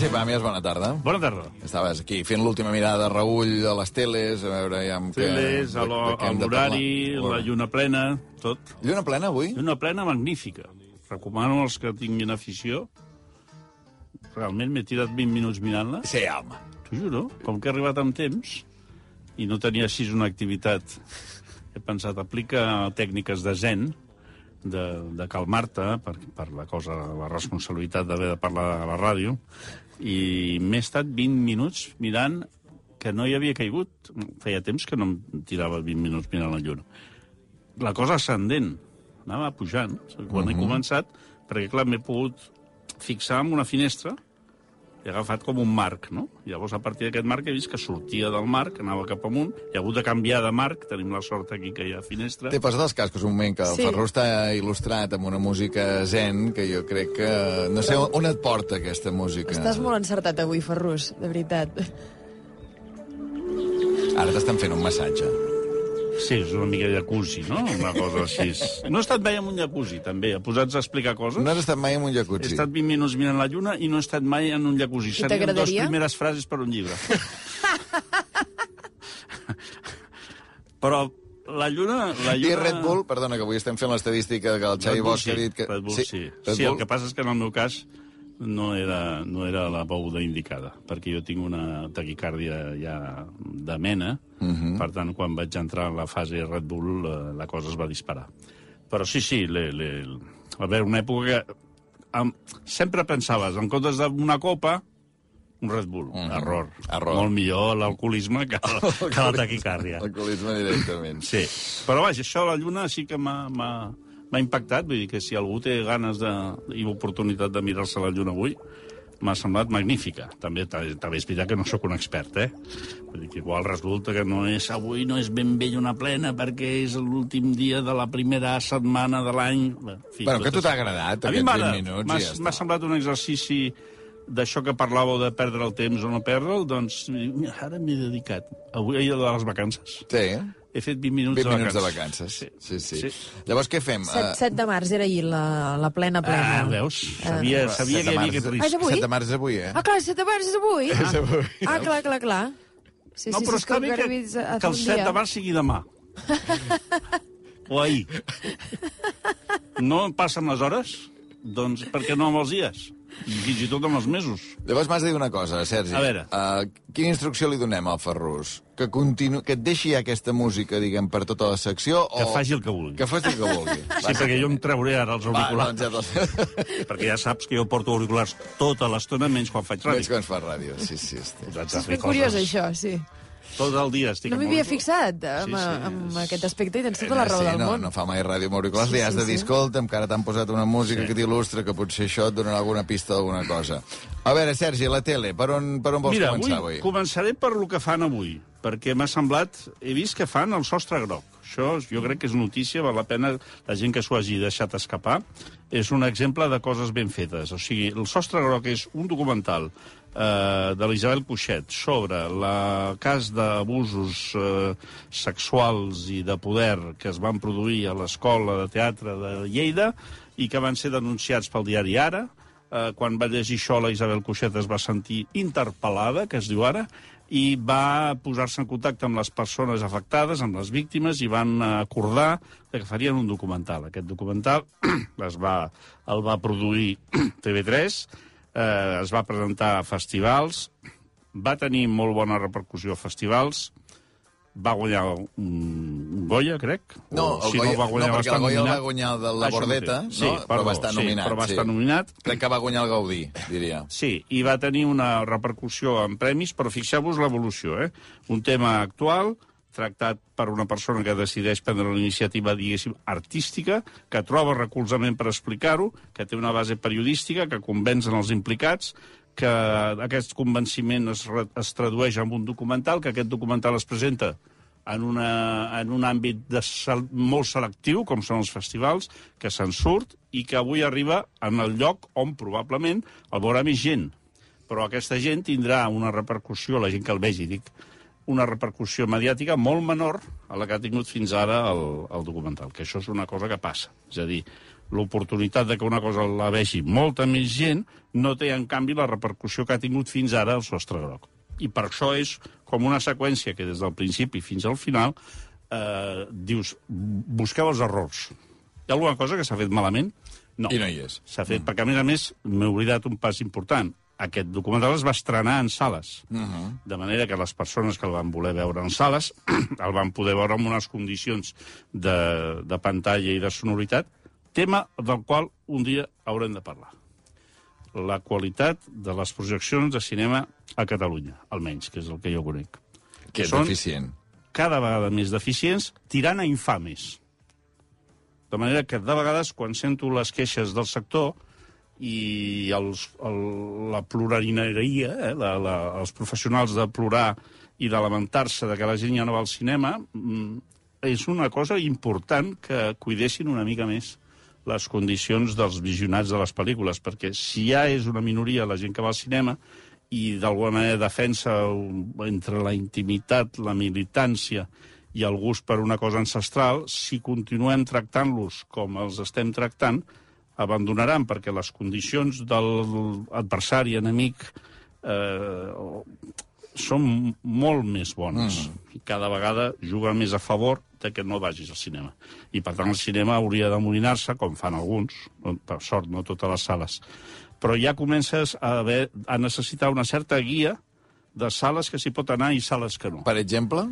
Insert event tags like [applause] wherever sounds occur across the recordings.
Sergi Pàmies, bona tarda. Bona tarda. Estaves aquí fent l'última mirada de Raül a les teles, a veure ja amb què... Teles, a què a hem de l'horari, la lluna plena, tot. Lluna plena avui? Lluna plena magnífica. Recomano als que tinguin afició. Realment m'he tirat 20 minuts mirant-la. Sí, home. T'ho juro. Com que he arribat amb temps i no tenia així una activitat, he pensat, aplica tècniques de zen, de, de calmar-te per, per la cosa, la responsabilitat d'haver de parlar a la ràdio, i m'he estat 20 minuts mirant que no hi havia caigut. Feia temps que no em tirava 20 minuts mirant la lluna. La cosa ascendent, anava pujant, quan he començat, perquè, clar, m'he pogut fixar en una finestra he agafat com un marc, no? Llavors, a partir d'aquest marc he vist que sortia del marc, anava cap amunt, he hagut de canviar de marc, tenim la sort aquí que hi ha finestra. T'he passat els cascos un moment que el Sí. Ferrú està il·lustrat amb una música zen que jo crec que... No sé on et porta aquesta música. Estàs molt encertat avui, Ferrus, de veritat. Ara t'estan fent un massatge. Sí, és una mica jacuzzi, no? Una cosa així. No he estat mai en un jacuzzi, també, posats a explicar coses. No has estat mai en un He jacuzzi. estat 20 minuts mirant la lluna i no he estat mai en un jacuzzi. Serien dues primeres frases per un llibre. Però la lluna... La I lluna... Red Bull, perdona, que avui estem fent l'estadística que el Xavi Bull, Bosch ha dit que... Red Bull, sí. Sí, Red sí el Bull. que passa és que en el meu cas no era, no era la beguda indicada, perquè jo tinc una taquicàrdia ja de mena, uh Mhm. -huh. per tant, quan vaig entrar en la fase Red Bull, eh, la cosa es va disparar. Però sí, sí, le, le, a veure, una època que em, sempre pensaves, en comptes d'una copa, un Red Bull. Uh -huh. Error. Mhm. Error. Molt millor l'alcoholisme que, [laughs] la- que la taquicàrdia. Alcoholisme directament. Sí, però vaja, això la Lluna sí que m'ha m'ha- impactat, vull dir que si algú té ganes de, i oportunitat de mirar-se la Lluna avui, m'ha semblat magnífica. També, ta- també és veritat que no sóc un expert, eh? Vull dir que igual resulta que no és avui no és ben bé lluna plena perquè és l'últim dia de la primera setmana de l'any. Bueno, que totes- t'ha agradat, aquests m'agrada. 20 minuts, M'ha ja semblat un exercici d'això que parlàveu de perdre el temps o no perdre'l, doncs mira, ara m'he dedicat. Avui, ahir de les vacances, Sí, he fet 20 minuts, 20 de, minuts de vacances. vacances. Sí, sí. Sí. Llavors, què fem? 7, Eh, 7 de març era ahir la, la plena plena. Ah, veus? Sabia, sabia set que de hi havia aquest Ah, és risc. avui? 7 de març és avui, eh? Ah, clar, 7 de març és avui. [laughs] És avui. Ah, clar, clar, clar. Sí, no, sí, però sí, és està bé que, que el un 7 dia. de març sigui demà. o ahir. [laughs] No amb les hores? Doncs per què no amb els dies? I fins i tot amb els mesos. Llavors m'has de dir una cosa, Sergi. A veure. Uh, quina instrucció li donem al Ferrus? Que, continu... que et deixi aquesta música, diguem, per tota la secció? Que o... faci el que vulgui. Que faci el que vulgui. Sí, perquè jo em trauré ara els Va, auriculars. doncs ja [laughs] Perquè ja saps que jo porto auriculars tota l'estona, menys quan faig ràdio. que ens fa ràdio, sí, sí. A És curiós, això, sí. Tot el dia estic No m'hi havia fixat amb, Sí, sí, amb és- aquest aspecte i tens tota la raó sí, del no, món. no fa mai ràdio amb auriculars, Sí, li has sí, de dir, sí. escolta'm, que ara t'han posat una música Sí. que t'il·lustra, que potser això et donarà alguna pista d'alguna cosa. A veure, Sergi, la tele, per on, per on vols Mira, començar avui, avui? començaré per lo que fan avui, perquè m'ha semblat... He vist que fan el sostre groc. Això jo crec que és notícia, val la pena la gent que s'ho hagi deixat escapar. És un exemple de coses ben fetes. O sigui, el sostre groc és un documental eh, de l'Isabel Cuixet sobre el cas d'abusos eh, sexuals i de poder que es van produir a l'Escola de Teatre de Lleida i que van ser denunciats pel diari Ara, eh, quan va llegir això la Isabel Cuixet es va sentir interpel·lada, que es diu ara, i va posar-se en contacte amb les persones afectades, amb les víctimes, i van acordar que farien un documental. Aquest documental [clears throat] es va, el va produir [clears throat] TV3, eh, es va presentar a festivals, va tenir molt bona repercussió a festivals, va guanyar un, un Goya, crec. No, o, si Goya, no, va guanyar, no, perquè el Goya el va nominat. guanyar de la Això Bordeta, no? Sí, però va estar sí, nominat. però va sí. estar nominat. Crec que va guanyar el Gaudí, diria. Sí, i va tenir una repercussió en premis, però fixeu-vos l'evolució, eh? Un tema actual, tractat per una persona que decideix prendre la iniciativa, diguéssim, artística, que troba recolzament per explicar-ho, que té una base periodística, que convencen els implicats, que aquest convenciment es, es tradueix en un documental, que aquest documental es presenta en, una, en un àmbit de sel, molt selectiu, com són els festivals, que se'n surt i que avui arriba en el lloc on probablement el veurà més gent. Però aquesta gent tindrà una repercussió, la gent que el vegi, dic, una repercussió mediàtica molt menor a la que ha tingut fins ara el, el documental, que això és una cosa que passa. És a dir, l'oportunitat de que una cosa la vegi molta més gent no té, en canvi, la repercussió que ha tingut fins ara el sostre groc. I per això és com una seqüència que des del principi fins al final eh, dius, busqueu els errors. Hi ha alguna cosa que s'ha fet malament? No. I no hi és. S'ha fet, mm. perquè a més a més m'he oblidat un pas important. Aquest documental es va estrenar en sales, uh -huh. de manera que les persones que el van voler veure en sales [clears throat] el van poder veure amb unes condicions de, de pantalla i de sonoritat, tema del qual un dia haurem de parlar. La qualitat de les projeccions de cinema a Catalunya, almenys, que és el que jo conec. Que és són deficient. cada vegada més deficients, tirant a infames. De manera que, de vegades, quan sento les queixes del sector i els, el, la pluralineria, eh, la, la, els professionals de plorar i de lamentar-se de que la gent ja no va al cinema, mm, és una cosa important que cuidessin una mica més les condicions dels visionats de les pel·lícules, perquè si ja és una minoria la gent que va al cinema i d'alguna manera defensa entre la intimitat, la militància i el gust per una cosa ancestral, si continuem tractant-los com els estem tractant, abandonaran, perquè les condicions de l'adversari, enemic, eh, són molt més bones. Mm. Cada vegada juguen més a favor de que no vagis al cinema. I, per tant, el cinema hauria d'amolinar-se, com fan alguns, per sort, no totes les sales. Però ja comences a, haver, a necessitar una certa guia de sales que s'hi pot anar i sales que no. Per exemple?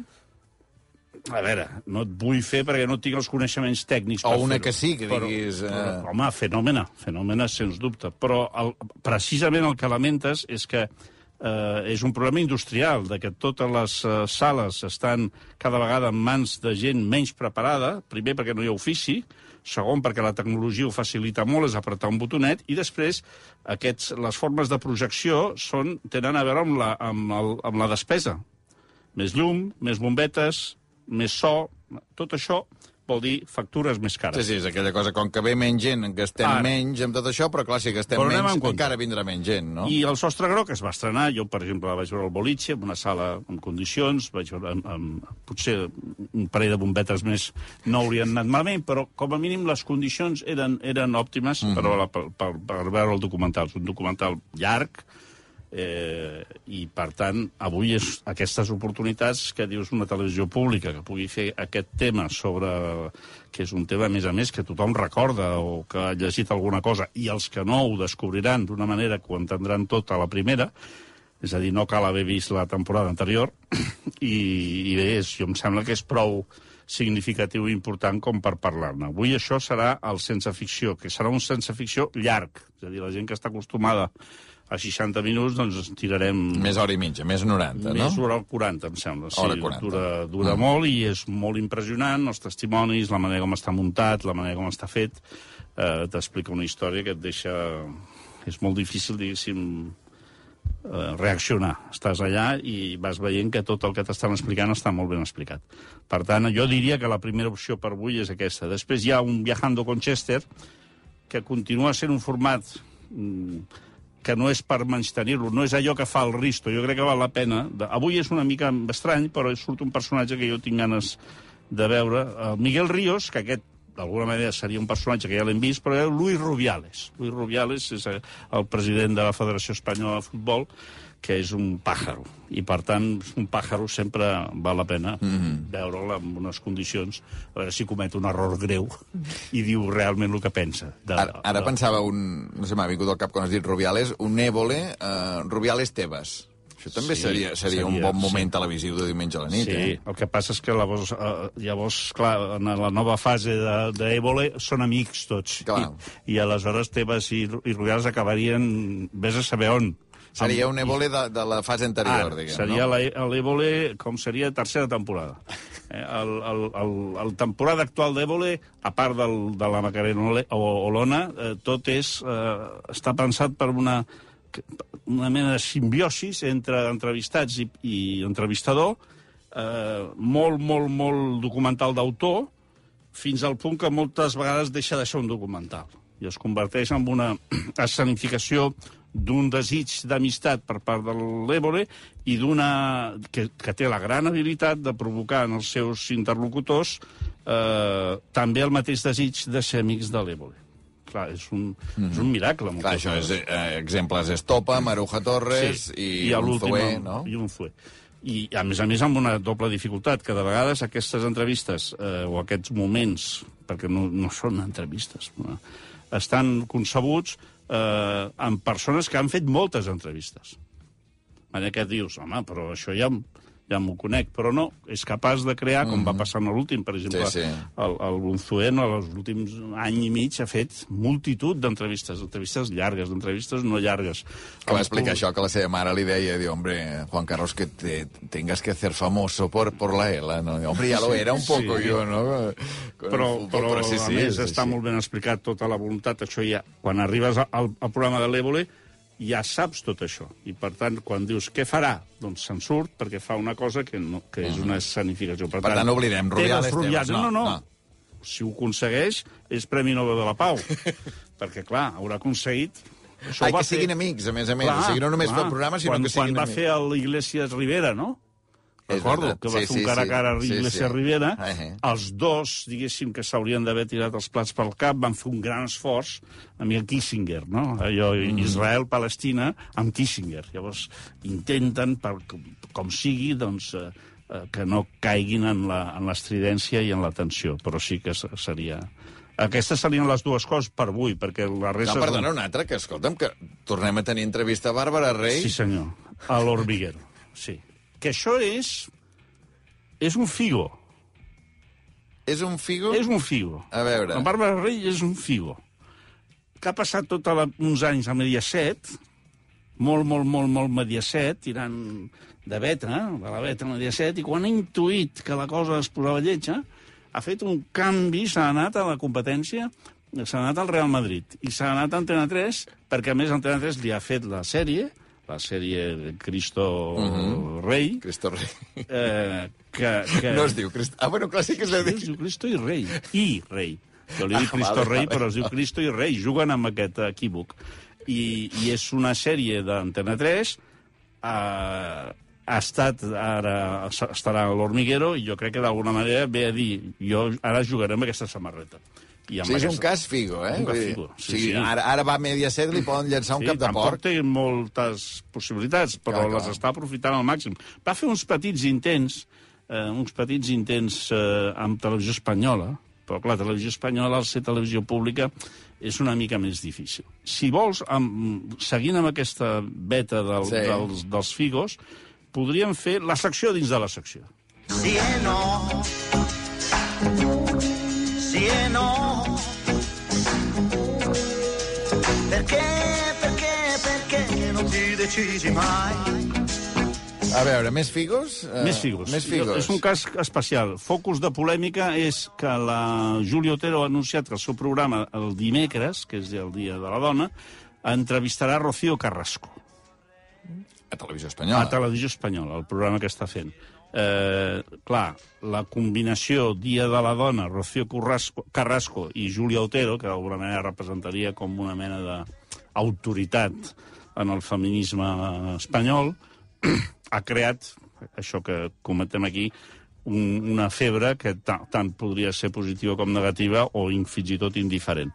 A veure, no et vull fer perquè no tinc els coneixements tècnics O per una que sí, que Però- diguis, eh, home, fenòmena, fenòmena, sens dubte. Però el, precisament el que lamentes és que eh, és un problema industrial, de que totes les eh, sales estan cada vegada en mans de gent menys preparada, primer perquè no hi ha ofici, segon perquè la tecnologia ho facilita molt, és apretar un botonet, i després aquests, les formes de projecció són, tenen a veure amb la, amb, el, amb la despesa. Més llum, més bombetes, més so, tot això vol dir factures més Sí, cares. sí, és aquella cosa, com que ve menys gent, en gastem Ara. menys amb tot això, però clar, si gastem Però menys, en encara vindrà menys gent, no? I el Sostre Groc es va estrenar, jo, per exemple, vaig veure el Boliche, en una sala en condicions, vaig veure, amb, amb, potser un parell de bombetes més no haurien anat malament, però com a mínim les condicions eren, eren òptimes mm -hmm. per, per, per, per veure el documental. És un documental llarg, eh, i per tant avui és aquestes oportunitats que dius una televisió pública que pugui fer aquest tema sobre que és un tema a més a més que tothom recorda o que ha llegit alguna cosa i els que no ho descobriran d'una manera que ho entendran tot a la primera és a dir, no cal haver vist la temporada anterior [clears throat] i, i bé, és, jo em sembla que és prou significatiu i important com per parlar-ne. Avui això serà el sense ficció, que serà un sense ficció llarg. És a dir, la gent que està acostumada a 60 minuts, doncs tirarem... Més hora i mitja, més 90, Més no? hora 40, em sembla. Sí, Hora 40. Dura, dura mm. molt i és molt impressionant, els testimonis, la manera com està muntat, la manera com està fet, eh, t'explica una història que et deixa... És molt difícil, diguéssim, eh, reaccionar. Estàs allà i vas veient que tot el que t'estan explicant està molt ben explicat. Per tant, jo diria que la primera opció per avui és aquesta. Després hi ha un Viajando con Chester, que continua sent un format mm, que no és per menys-tenir-lo, no és allò que fa el Risto, jo crec que val la pena. Avui és una mica estrany, però surt un personatge que jo tinc ganes de veure. El Miguel Ríos, que aquest d'alguna manera seria un personatge que ja l'hem vist, però és Luis Rubiales. Luis Rubiales és eh, el president de la Federació Espanyola de Futbol, que és un pàjaro. I, per tant, un pàjaro sempre val la pena mm -hmm. veure'l en unes condicions, a veure si comet un error greu i diu realment el que pensa. De, Ara, ara de- pensava un... No sé, m'ha vingut al cap quan has dit Rubiales, un Évole, uh, Rubiales Tebas. Això també Sí, seria, seria, un seria, bon moment sí. televisiu de diumenge a la nit, Sí, eh? el que passa és que llavors, eh, llavors clar, en la nova fase de- d'Évole són amics tots. Clar. I, I aleshores Tebas i, i Rubiales acabarien, vés a saber on. Seria un Évole de, de la fase anterior, Ara, diguem, seria no? l'Évole com seria tercera temporada. Eh, el, el, el, el temporada actual d'Évole, a part del, de la Macarena o Olona, eh, tot és, eh, està pensat per una, una mena de simbiosis entre entrevistats i, i entrevistador, eh, molt, molt, molt documental d'autor, fins al punt que moltes vegades deixa de ser un documental i es converteix en una [clears throat] escenificació d'un desig d'amistat per part de l'Ébole i d'una... Que, que té la gran habilitat de provocar en els seus interlocutors eh, també el mateix desig de ser amics de l'Ébole. Clar, és un, mm. és un miracle. moltes Clar, això és, eh, exemples és Topa, Maruja Torres i, i a un l'últim Zoé, el- no? I un Zoé. I, a més a més, amb una doble dificultat, que de vegades aquestes entrevistes eh, o aquests moments, perquè no, no són entrevistes, no, estan concebuts eh, amb persones que han fet moltes entrevistes. Manera que dius, home, però això ja, ja m'ho conec, però no, és capaç de crear, com va passar en l'últim, per exemple, Sí, sí. el, el Brunzué, no, els últims any i mig ha fet multitud d'entrevistes, entrevistes llargues, entrevistes no llargues. Que va explicar això, que la seva mare li deia, diu, hombre, Juan Carlos, que te tengas que hacer famoso por, por la ELA, no? Hombre, ya lo era un poco Sí. yo, no? Però, fútbol, però, sí, a sí, més, és està així. molt ben explicat tota la voluntat. Això ja, quan arribes al, al programa de l'Évole, ja saps tot això. I, per tant, quan dius què farà, doncs se'n surt perquè fa una cosa que, no, que és una escenificació. Per tant, oblidem Rubiales, Rubiales. No, no, no, no. Si ho aconsegueix, és Premi Nobel de la Pau. [laughs] perquè, clar, haurà aconseguit... Això Ai, que siguin fer- amics, a més a més. o sigui, no només fa programa, sinó quan, que siguin Quan va amics. fer l'Iglesias Rivera, no? Recordo que va Sí, fer un sí, cara a cara a Sí, Iglesias sí. Rivera. Ah, eh. Els dos, diguéssim, que s'haurien d'haver tirat els plats pel cap, van fer un gran esforç amb el Kissinger, no? Allò, Mm. Israel-Palestina amb Kissinger. Llavors, intenten, per, com, com sigui, doncs, eh, eh, que no caiguin en la- en l'estridència i en la tensió, però sí que se- seria... Aquestes serien les dues coses per avui, perquè la No, resta... perdona, una altra, que escolta'm, que tornem a tenir entrevista a Bàrbara Rey. Sí, senyor. A l'Hormiguero, sí. Que això és... És un figo. És un figo? És un figo. A veure. La Bàrbara Rey és un figo. Que ha passat tot la, uns anys a Mediaset, molt, molt, molt, molt Mediaset, tirant de beta, de la beta a Mediaset, i quan ha intuït que la cosa es posava lletja, ha fet un canvi, s'ha anat a la competència, s'ha anat al Real Madrid, i s'ha anat a Antena 3, perquè a més Antena 3 li ha fet la sèrie, la sèrie Cristo Rei, Cristo Rey. eh, que, que... No es diu Cristo... Ah, bueno, clar, sí que es deu Sí, es diu Cristo i Rei. I Rei. Jo li dic Ah, Cristo vale, Rei, vale. però es diu Cristo i Rei. Juguen amb aquest equívoc. I, i és una sèrie d'Antena 3, eh, ha estat, ara estarà a l'Hormiguero, i jo crec que d'alguna manera ve a dir, jo ara jugaré amb aquesta samarreta. I amb Sí, és un aquesta- cas figo, eh? Un cas figo, sí, sigui, sí. Ara, ara va a Mediaset, li poden llançar un cap de tampoc porc. té moltes possibilitats, però Clar, clar. les està aprofitant al màxim. Va fer uns petits intents, eh, uns petits intents eh, amb televisió espanyola, però clar, televisió espanyola, al ser televisió pública, és una mica més difícil. Si vols, amb, seguint amb aquesta beta del, Sí. sí. dels, dels figos, podríem fer la secció dins de la secció. Sì e no. Sì e no. Perché, perché, perché non ti decisi mai? A veure, més figos? Eh, Més figos. Més figos. És un cas especial. Focus de polèmica és que la Júlia Otero ha anunciat que el seu programa el dimecres, que és el Dia de la Dona, entrevistarà Rocío Carrasco A Televisió a Espanyola. Televisió Espanyola, el programa que està fent. Eh, clar, la combinació Dia de la Dona, Rocío Carrasco, Carrasco i Júlia Otero, que d'alguna manera representaria com una mena d'autoritat en el feminisme espanyol, [clears throat] ha creat, això que comentem aquí, un, una febre que ta, tant podria ser positiva com negativa o in, fins i tot indiferent.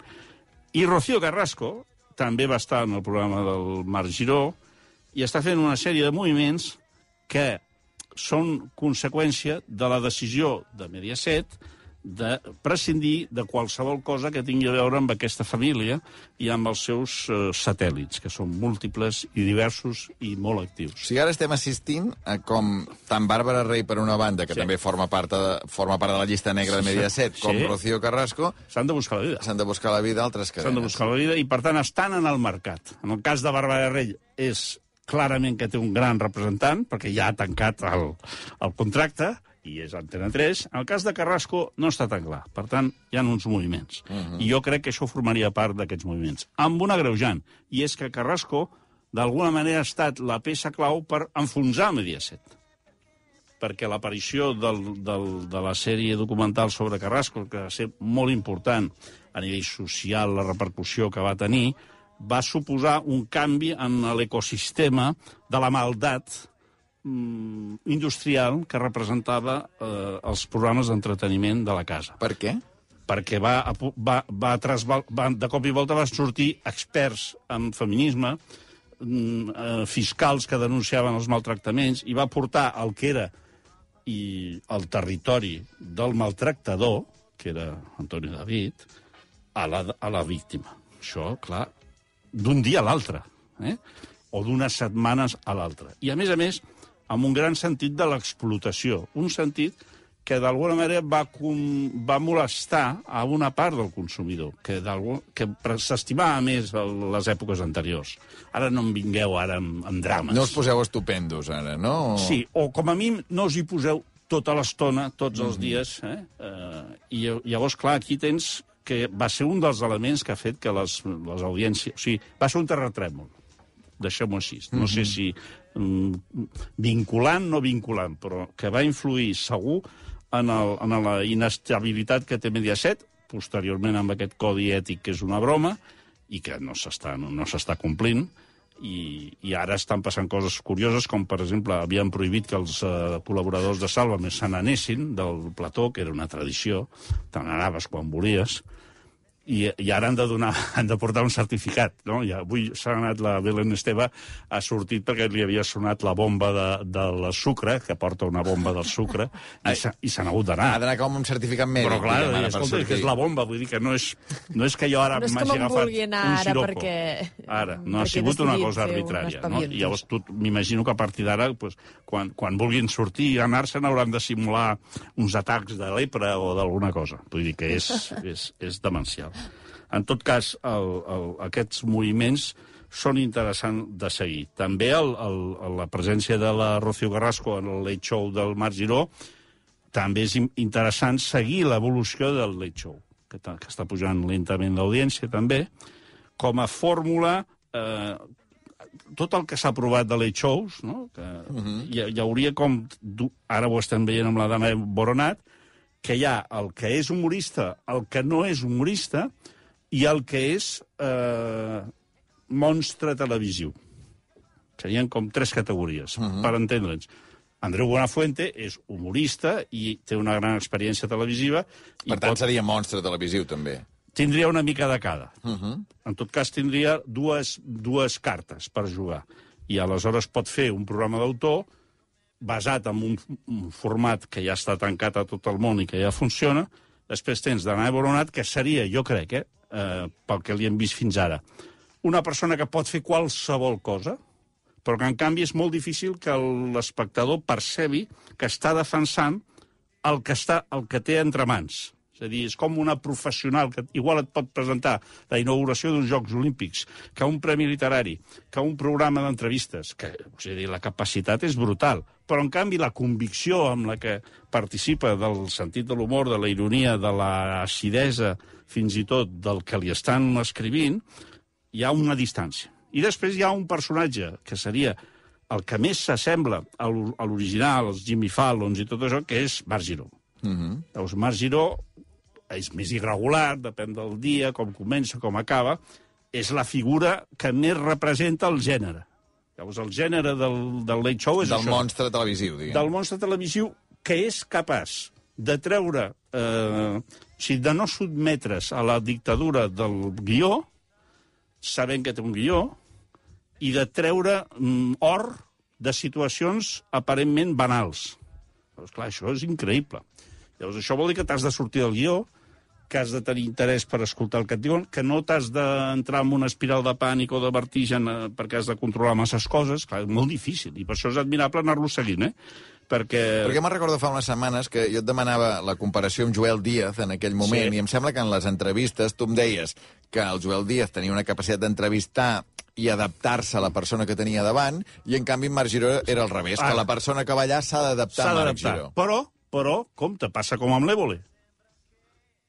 I Rocío Carrasco també va estar en el programa del Marc Giró i està fent una sèrie de moviments que són conseqüència de la decisió de Mediaset de prescindir de qualsevol cosa que tingui a veure amb aquesta família i amb els seus eh, satèl·lits, que són múltiples i diversos i molt O actius. sigui, ara estem assistint a com tant Bàrbara Rey, per una banda, que Sí. també forma part, de, forma part de la llista negra de Mediaset, com Sí. Rocío Carrasco, S'han de buscar la vida. s'han de buscar la vida altres S'han de cadenes. buscar la vida i, per tant, estan en el mercat. En el cas de Bàrbara Rell és clarament que té un gran representant, perquè ja ha tancat el, el contracte, i és Antena 3. En el cas de Carrasco no està tan clar. Per tant, hi ha uns moviments. Uh -huh. I jo crec que això formaria part d'aquests moviments. Amb un agreujant, i és que Carrasco, d'alguna manera, ha estat la peça clau per enfonsar Mediaset perquè l'aparició del, del, de la sèrie documental sobre Carrasco, que va ser molt important a nivell social, la repercussió que va tenir, va suposar un canvi en l'ecosistema de la maldat mm, industrial que representava eh, els programes d'entreteniment de la casa Per què? perquè va, va, va, trasbal, va, de cop i volta va sortir experts en feminisme, mm, eh, fiscals que denunciaven els maltractaments, i va portar el que era i el territori del maltractador, que era Antoni David, a la, a la víctima. Això, clar, d'un dia a l'altre, eh? o d'unes setmanes a l'altra. I, a més a més, amb un gran sentit de l'explotació, un sentit que d'alguna manera va, com, va molestar a una part del consumidor, que, que s'estimava més les èpoques anteriors. Ara no em vingueu ara amb, amb drames. No us poseu estupendos, ara, no? Sí, o com a mínim no us hi poseu tota l'estona, tots els dies. Eh? Uh, I llavors, clar, aquí tens que va ser un dels elements que ha fet que les, les audiències... O sigui, va ser un terratrèmol, deixem-ho així. No sé si mm, vinculant, no vinculant, però que va influir segur en, el, en la inestabilitat que té Mediaset, posteriorment amb aquest codi ètic que és una broma, i que no s'està no, no s'està complint, i, i ara estan passant coses curioses, com, per exemple, havien prohibit que els eh, col·laboradors de Sálvame se n'anessin del plató, que era una tradició, te n'anaves quan volies, i, i ara han de, donar, [laughs] han de portar un certificat. No? I avui s'ha anat la Belén Esteve, ha sortit perquè li havia sonat la bomba de, del sucre, que porta una bomba del sucre, [laughs] i s'ha- hagut d'anar. Ha d'anar com un certificat mèdic. Però clar, diguem, ara, escolta, és que és la bomba, vull dir que no és, no és que jo ara No m'hagi agafat anar un ara siroco. perquè- Ara, no ha perquè sigut una cosa arbitrària. No? I llavors tu m'imagino que a partir d'ara, pues, quan, quan vulguin sortir i anar-se'n hauran de simular uns atacs de lepra o d'alguna cosa. Vull dir que és, [laughs] és, és demencial. En tot cas, el, el, aquests moviments són interessants de seguir. També el, el, la presència de la Rocío Carrasco en el Late Show del Marc Giró també és in- interessant seguir l'evolució del Late Show, que, que està pujant lentament l'audiència també, com a fórmula eh, tot el que s'ha aprovat de late shows, no? que uh -huh. hi, hi hauria com... Ara ho estem veient amb la dama Boronat, que hi ha el que és humorista, el que no és humorista, i el que és eh, monstre televisiu. Serien com tres categories, uh -huh. per entendre'ns. Andreu Buenafuente és humorista i té una gran experiència televisiva. i Per tant, seria monstre televisiu, també. tindria una mica de cada. Uh Mhm. -huh. En tot cas, tindria dues, dues cartes per jugar. I aleshores pot fer un programa d'autor basat en un, un format que ja està tancat a tot el món i que ja funciona. Després tens Danae Boronat, que seria, jo crec, eh, eh, pel que li hem vist fins ara, una persona que pot fer qualsevol cosa, però que en canvi és molt difícil que l'espectador percebi que està defensant el que, està, el que té entre mans. És a dir, és com una professional que igual et pot presentar la inauguració d'uns Jocs Olímpics, que un premi literari, que un programa d'entrevistes, que és a dir, la capacitat és brutal, però en canvi la convicció amb la que participa del sentit de l'humor, de la ironia, de la acidesa, fins i tot del que li estan escrivint, hi ha una distància. I després hi ha un personatge que seria el que més s'assembla a l'or- a l'original, els Jimmy Fallons i tot això, que és Marc Giró. Uh -huh. Llavors, Marc Giró és més irregular, depèn del dia, com comença, com acaba, és la figura que més representa el gènere. Llavors, el gènere del, del late show és Del això monstre televisiu, diguem. del monstre televisiu que és capaç de treure, eh, o sigui, de no sotmetre's a la dictadura del guió, sabent que té un guió, i de treure mm, or de situacions aparentment banals. Llavors, clar, això és increïble. Llavors, això vol dir que t'has de sortir del guió, que has de tenir interès per escoltar el que et diuen, que no t'has d'entrar en una espiral de pànic o de vertigen eh, perquè has de controlar masses coses. Clar, és molt difícil, i per això és admirable anar-lo seguint, eh? Perquè... Perquè me'n recordo fa unes setmanes que jo et demanava la comparació amb Joel Díaz en aquell moment, Sí. i em sembla que en les entrevistes tu em deies que el Joel Díaz tenia una capacitat d'entrevistar i adaptar-se a la persona que tenia davant, i en canvi en Marc Giró era al revés, que Ara. la persona que va allà s'ha d'adaptar a Marc. Giró. Però, però, compte, passa com amb l'Évole.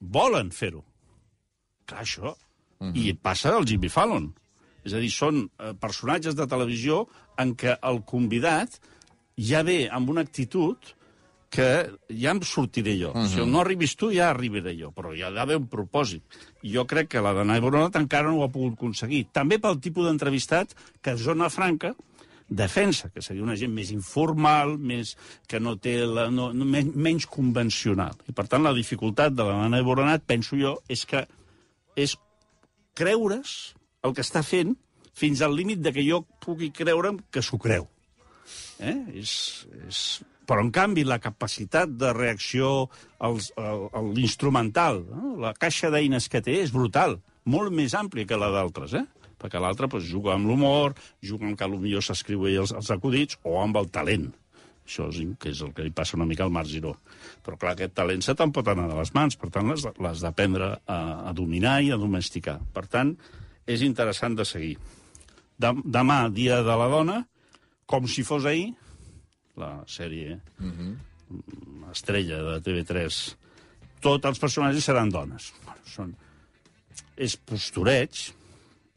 Volen fer-ho. Clar, això. I passa al Jimmy Fallon. És a dir, són eh, personatges de televisió en què el convidat ja ve amb una actitud que ja em sortiré jo. Uh -huh. Si no arribis tu, ja arribaré jo, però hi ha d'haver un propòsit. I jo crec que la de Nai Boronat encara no ho ha pogut aconseguir. També pel tipus d'entrevistat que Zona Franca defensa, que seria una gent més informal, més, que no té la, no, no, men, menys convencional. I, per tant, la dificultat de la Nana Boronat, penso jo, és que és creure's el que està fent fins al límit de que jo pugui creure'm que s'ho creu. Eh? És, és... Però, en canvi, la capacitat de reacció als, al, a l'instrumental, no? la caixa d'eines que té és brutal, molt més àmplia que la d'altres, eh? Perquè l'altre pues, juga amb l'humor, juga amb que potser s'escriu ell els, els acudits, o amb el talent. Això és, que és el que li passa una mica al Marc Giró. Però, clar, aquest talent se te'n pot anar de les mans, per tant, les d'aprendre a, a dominar i a domesticar. Per tant, és interessant de seguir. Dem demà, Dia de la Dona, com si fos ahir, la sèrie uh -huh. estrella de TV3, tots els personatges seran dones. Bueno, són... És postureig,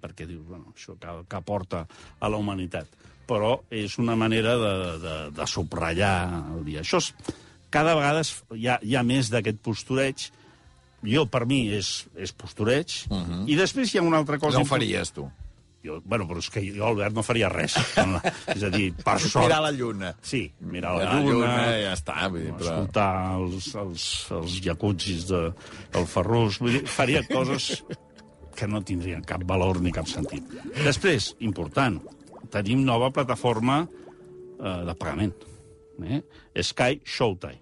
perquè dius, bueno, això que, que aporta a la humanitat. Però és una manera de, de, de subratllar el dia. Això és, cada vegada es, hi, ha, hi ha més d'aquest postureig. Jo, per mi, és, és postureig. Uh -huh. I després hi ha una altra cosa... No ho faries, tu. Jo, bueno, però és que jo, Albert, no faria res. és a dir, per [laughs] sort... Mirar la lluna. Sí, mirar la, La lluna, lluna, ja està. Vull dir, però... escoltar els, els, els jacuzzis de, del Ferrus. Vull dir, faria coses que no tindrien cap valor ni cap sentit. Després, important, tenim nova plataforma eh, de pagament. Eh? Sky Showtime.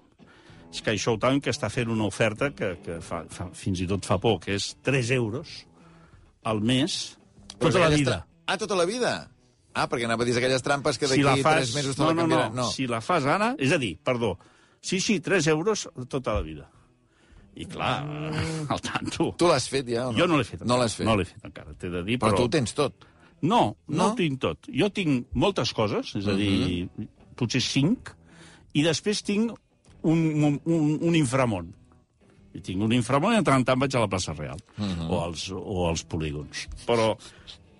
Sky Showtime que està fent una oferta que, que fa, fa, fins i tot fa por, que és 3 euros al mes Però tota la aquelles vida. tra- Ah, tota la vida? Ah, perquè anava a dir aquelles trampes que si d'aquí la fas... tres mesos te no, la no, canviaran. no, si la fas ara... És a dir, perdó, sí, sí, 3 euros tota la vida. I clar, al tanto. Tu l'has fet ja o no? Jo no l'he fet. No l'has fet. No l'he fet encara, t'he de dir, Però però... tu ho tens tot. No, no, No? ho tinc tot. Jo tinc moltes coses, és a dir, potser cinc, i després tinc un, un, un inframont. I tinc un inframont i de tant en tant vaig a la plaça Real, o, als, o als polígons. Però,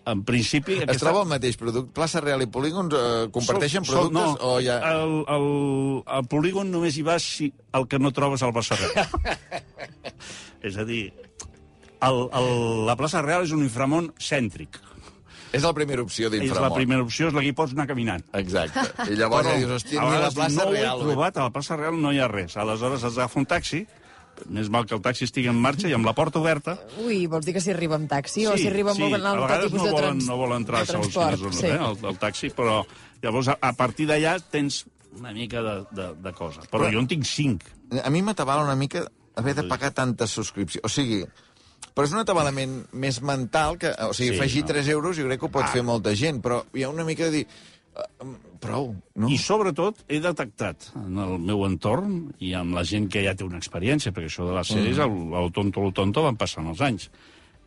en principi... Es troba el mateix producte? Plaça Real i Polígons eh, comparteixen Sol- sol- productes no, o ja... El, el, el polígon només hi vas si el que no trobes al plaça [laughs] Real. és a dir, el, el, la plaça Real és un inframont cèntric. És la primera opció És la d'inframont. primera opció, és la que hi pots anar caminant. Exacte. I [laughs] llavors ja dius, hòstia, ni la plaça no Real. ho he trobat, a la plaça Real no hi ha res. Aleshores has d'agafar un taxi, més mal que el taxi estigui en marxa i amb la porta oberta. Ui, vols dir que s'hi arriba amb taxi o s'hi arriba sí, amb un a altre tipus no de, volen, trans... no volen entrar de a segons transport? quines zones, sí. eh, el, el taxi, però llavors a, a partir d'allà tens una mica de, de, de cosa. Però, Però- jo en tinc cinc. A mi m'atabala una mica haver de pagar tantes subscripcions. O sigui, però és un atabalament més mental que... O sigui, Sí, sí, afegir no. 3 euros jo crec que ho pot Ah. fer molta gent, però hi ha una mica de dir... Prou, no? I sobretot he detectat en el meu entorn i amb la gent que ja té una experiència, perquè això de les sèries, Mm. el, el tonto lo tonto van passant els anys,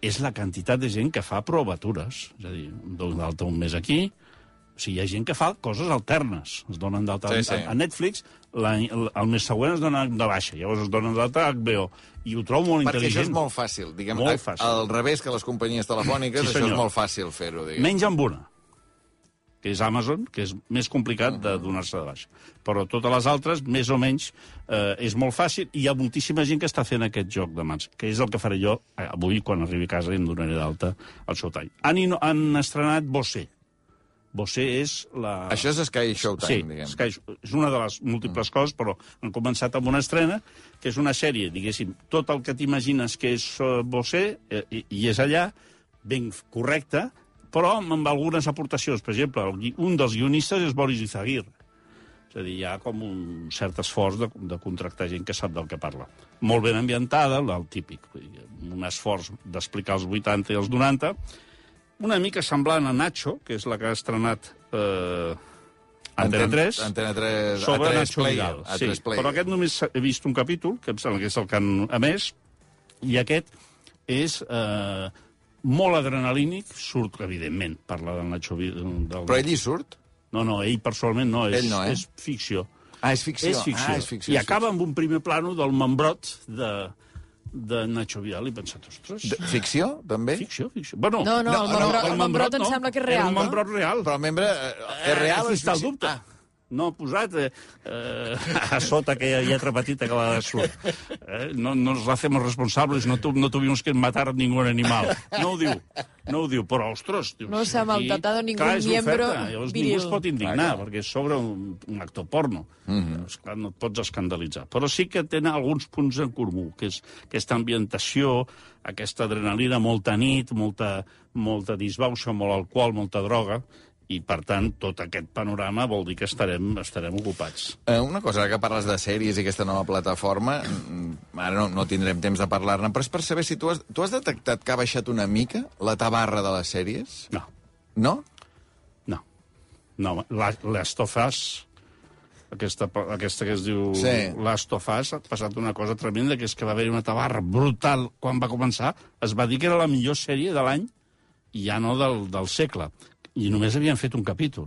és la quantitat de gent que fa provatures. És a dir, dono d'alta un mes aquí, o sigui, hi ha gent que fa coses alternes. Es donen d'alta Sí, sí, a Netflix, la, el, el mes següent es donen de baixa, llavors es donen d'alta a HBO. I ho trobo molt Perquè això intel·ligent. és molt fàcil. Diguem, Molt fàcil. Al revés que les companyies telefòniques, Sí, això és molt fàcil fer-ho, diguem. Menys amb una, que és Amazon, que és més complicat de donar-se de baixa. Però totes les altres, més o menys, eh, és molt fàcil, i hi ha moltíssima gent que està fent aquest joc de mans, que és el que faré jo eh, avui, quan arribi a casa, i em donaré d'alta al Showtime. Han, ino- han estrenat Bosé. Bosé és la... Això és Sky Showtime, Sí, diguem. Sky, és una de les múltiples coses, però han començat amb una estrena, que és una sèrie, diguéssim, tot el que t'imagines que és uh, Bosé, eh, i, i és allà, ben correcte, però amb, algunes aportacions. Per exemple, un dels guionistes és Boris Izaguirre. És a dir, hi ha com un cert esforç de, de contractar gent que sap del que parla. Molt ben ambientada, el, típic. Un esforç d'explicar els 80 i els 90. Una mica semblant a Nacho, que és la que ha estrenat eh, Antena 3. Antena 3, sobre A3 Nacho Player. Vidal. A3 Sí, Player. però aquest només he vist un capítol, que em sembla que és el que han emès, i aquest és eh, molt adrenalínic, surt, evidentment, parla del Nacho Vidal. Del... Però ell hi surt? No, no, ell personalment no, és, Ell no, eh? és ficció. Ah, és ficció. És ficció. Ah, és ficció. I és acaba amb un primer plano del membrot de, de Nacho Vidal i he pensat, ostres, ficció. De, ficció, també? ficció, ficció. Bueno, No, no, el membrot- el membrot em sembla que és real, Era un no? membrot real. Però el membre eh, és real o és el ficció? dubte. Ah, no posat eh, eh, [laughs] a sota aquella lletra petita que la de surt. Eh, no, no nos hacemos responsables, no, tu, no tuvimos que matar ningún animal. No ho diu, no ho diu, però, ostres... Dius, No s'ha maltratado ningún clar, miembro Llavors viril. ningú es pot indignar, perquè és sobre un, un actor porno. Mm -hmm. Esclar, no et pots escandalitzar. Però sí que tenen alguns punts en comú, que és aquesta ambientació, aquesta adrenalina, molta nit, molta, molta disbauxa, molt alcohol, molta droga, i, per tant, tot aquest panorama vol dir que estarem, estarem ocupats. Eh, una cosa, que parles de sèries i aquesta nova plataforma, mm, ara no, no tindrem temps de parlar-ne, però és per saber si tu has, tu has detectat que ha baixat una mica la tabarra de les sèries? No, No? no. No, la- Last of Us, aquesta, aquesta que es diu Sí. Last of Us, ha passat una cosa tremenda, que és que va haver una tabarra brutal quan va començar. Es va dir que era la millor sèrie de l'any i ja no del, del segle. I només havien fet un capítol.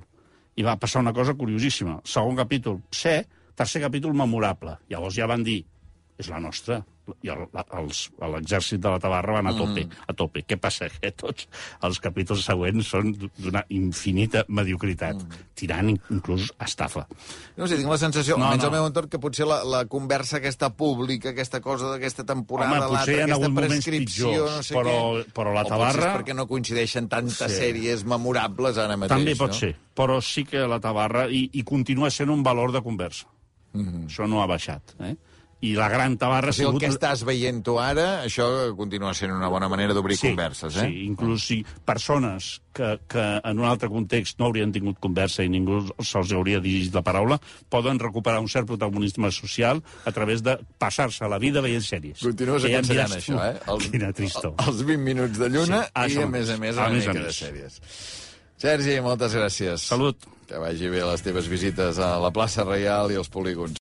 I va passar una cosa curiosíssima. Segon capítol, C, tercer capítol memorable. Llavors ja van dir, és la nostra. I l'exèrcit de la Tabarra van a tope, a tope. Què passa? Que tots els capítols següents són d'una infinita mediocritat, tirant in- inclús estafa. No sé, tinc la sensació, No, almenys no. al meu entorn, que potser la, la conversa aquesta pública, aquesta cosa d'aquesta temporada, l'altra, aquesta prescripció, pitjors, no sé però- què... però la O Tabarra- és perquè no coincideixen tantes Sí. sèries memorables ara mateix, També pot no? ser, però sí que la Tabarra... I, i continua sent un valor de conversa. Això no ha baixat. Eh? I la gran Tabarra O sigui, ha el sigut... que estàs veient tu ara, això continua sent una bona manera d'obrir sí, converses, eh? Sí, inclús si persones que, que en un altre context no haurien tingut conversa i ningú se'ls hauria dirigit la paraula, poden recuperar un cert protagonisme social a través de passar-se la vida veient sèries. Continues ja aconsellant diràs això, eh? Els, Quina tristor. Els 20 minuts de lluna Sí, això i, a més a més, A una més a mica de més. sèries. Sergi, moltes gràcies. Salut. Que vagi bé les teves visites a la plaça Reial i als polígons.